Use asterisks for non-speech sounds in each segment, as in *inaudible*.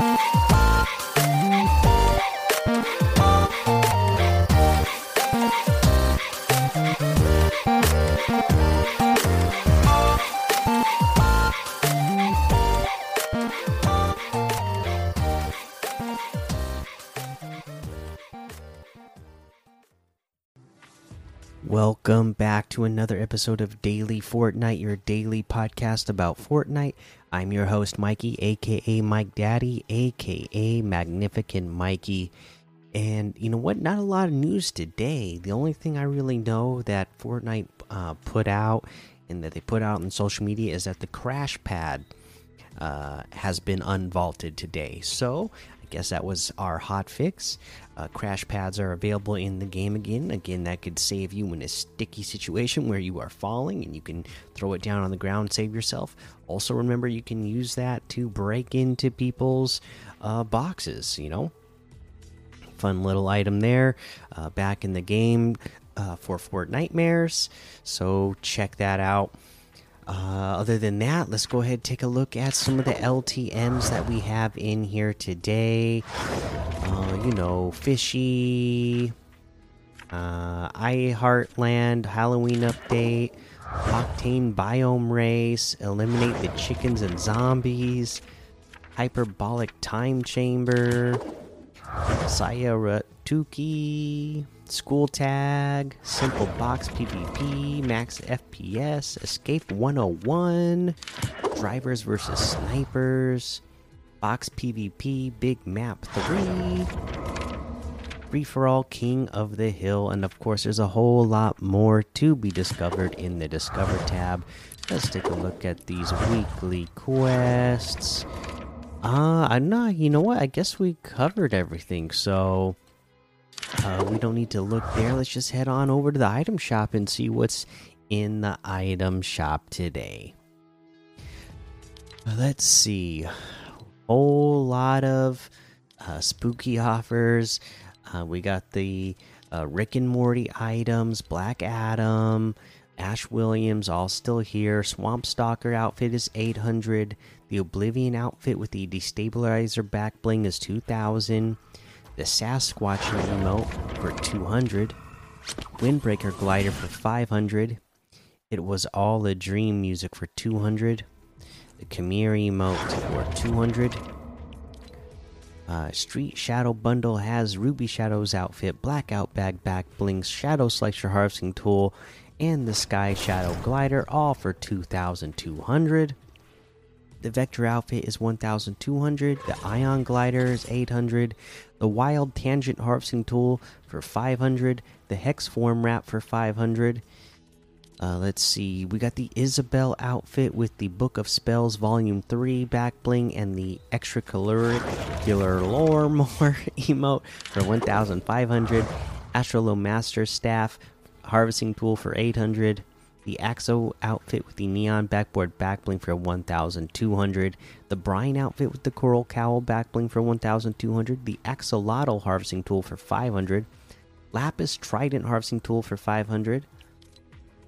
拜。Welcome back to another episode of Daily Fortnite, your daily podcast about Fortnite. I'm your host, Mikey, aka Mike Daddy, aka Magnificent Mikey. And you know what? Not a lot of news today. The only thing I really know that Fortnite uh, put out and that they put out on social media is that the crash pad uh, has been unvaulted today. So guess that was our hot fix. Uh, crash pads are available in the game again. Again, that could save you in a sticky situation where you are falling and you can throw it down on the ground, save yourself. Also, remember you can use that to break into people's uh, boxes. You know, fun little item there. Uh, back in the game uh, for Nightmares. so check that out. Uh, other than that, let's go ahead and take a look at some of the LTMs that we have in here today. Uh, you know, Fishy, uh, I Heartland, Halloween update, Octane Biome Race, Eliminate the Chickens and Zombies, Hyperbolic Time Chamber, Sayaratuki, School Tag, Simple Box PvP, Max FPS, Escape 101, Drivers versus Snipers, Box PvP, Big Map 3, Free for All King of the Hill, and of course, there's a whole lot more to be discovered in the Discover tab. Let's take a look at these weekly quests. Uh, I'm not, you know what? I guess we covered everything, so uh, we don't need to look there. Let's just head on over to the item shop and see what's in the item shop today. Let's see. Whole lot of uh, spooky offers. Uh, we got the uh, Rick and Morty items, Black Adam, Ash Williams, all still here. Swamp Stalker outfit is 800. The Oblivion outfit with the Destabilizer back bling is 2000 the Sasquatch emote for 200, Windbreaker glider for 500. It was all a dream music for 200. The Khmer emote for 200. Uh, Street Shadow bundle has Ruby Shadow's outfit, Blackout bag back blings, Shadow Slicer harvesting tool, and the Sky Shadow glider, all for 2,200. The Vector outfit is 1,200. The Ion glider is 800 the Wild Tangent Harvesting Tool for 500, the Hex Form Wrap for 500. Uh, let's see, we got the Isabelle outfit with the Book of Spells Volume 3 back bling and the extracurricular lore more *laughs* emote for 1500, Astrolo Master Staff Harvesting Tool for 800, the Axo outfit with the neon backboard backbling for 1200, the Brian outfit with the coral cowl backbling for 1200, the Axolotl harvesting tool for 500, Lapis Trident harvesting tool for 500.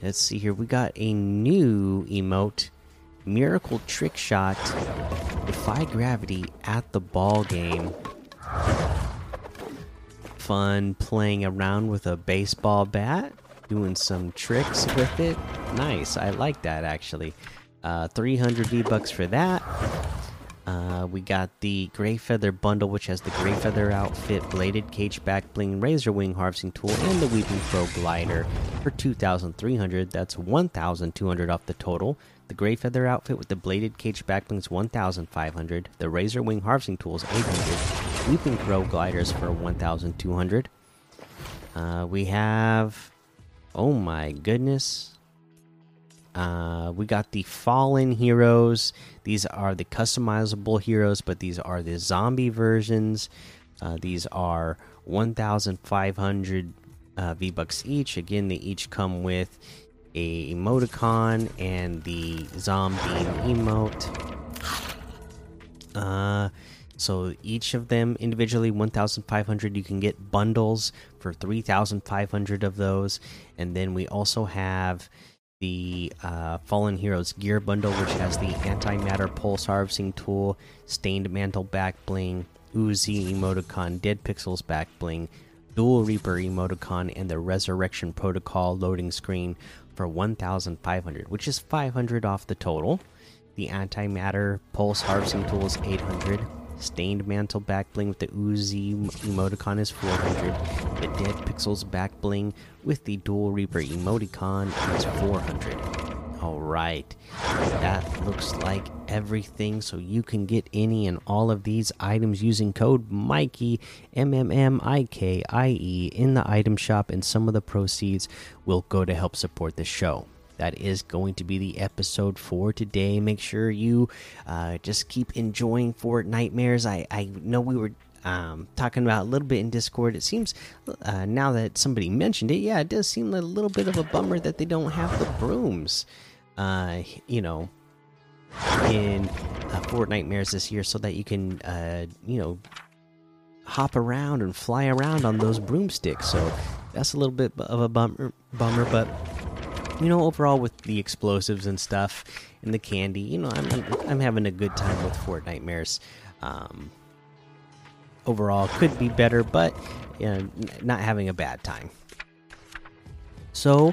Let's see here, we got a new emote, Miracle Trick Shot, Defy Gravity at the ball game. Fun playing around with a baseball bat doing some tricks with it. Nice. I like that actually. Uh, 300 V bucks for that. Uh, we got the Gray Feather bundle, which has the Gray Feather outfit, bladed cage back bling, razor wing harvesting tool, and the Weeping Crow glider for 2,300. That's 1,200 off the total. The Gray Feather outfit with the bladed cage back blings 1,500. The razor wing harvesting tool is 800. Weeping Crow gliders for 1,200. Uh, we have Oh my goodness. Uh, we got the fallen heroes. These are the customizable heroes, but these are the zombie versions. Uh, these are 1,500 uh, V bucks each. Again, they each come with a emoticon and the zombie emote. Uh, so each of them individually 1,500. You can get bundles for 3,500 of those. And then we also have the uh, Fallen Heroes Gear Bundle, which has the Antimatter Pulse Harvesting Tool, Stained Mantle Back Bling, Uzi Emoticon, Dead Pixels Back Bling, Dual Reaper Emoticon, and the Resurrection Protocol loading screen for 1,500, which is 500 off the total. The Antimatter Pulse Harvesting Tool is 800. Stained Mantle back bling with the Uzi emoticon is 400. The Dead Pixels back bling with the Dual Reaper emoticon is 400. Alright, that looks like everything. So you can get any and all of these items using code Mikey, M M M I K I E, in the item shop, and some of the proceeds will go to help support the show that is going to be the episode for today. Make sure you uh, just keep enjoying Fortnitemares. I I know we were um, talking about a little bit in Discord. It seems uh, now that somebody mentioned it, yeah, it does seem like a little bit of a bummer that they don't have the brooms. Uh, you know, in uh, Nightmares this year, so that you can, uh, you know, hop around and fly around on those broomsticks. So that's a little bit of a bummer, bummer, but you know, overall with the explosives and stuff and the candy, you know, I'm I'm, having a good time with Fortnitemares. Um, overall, could be better, but you know, not having a bad time. So,